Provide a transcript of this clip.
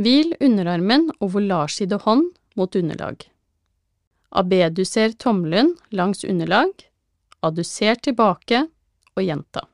Hvil underarmen og volarside hånd mot underlag. Abeduser tommelen langs underlag, adduser tilbake og gjenta.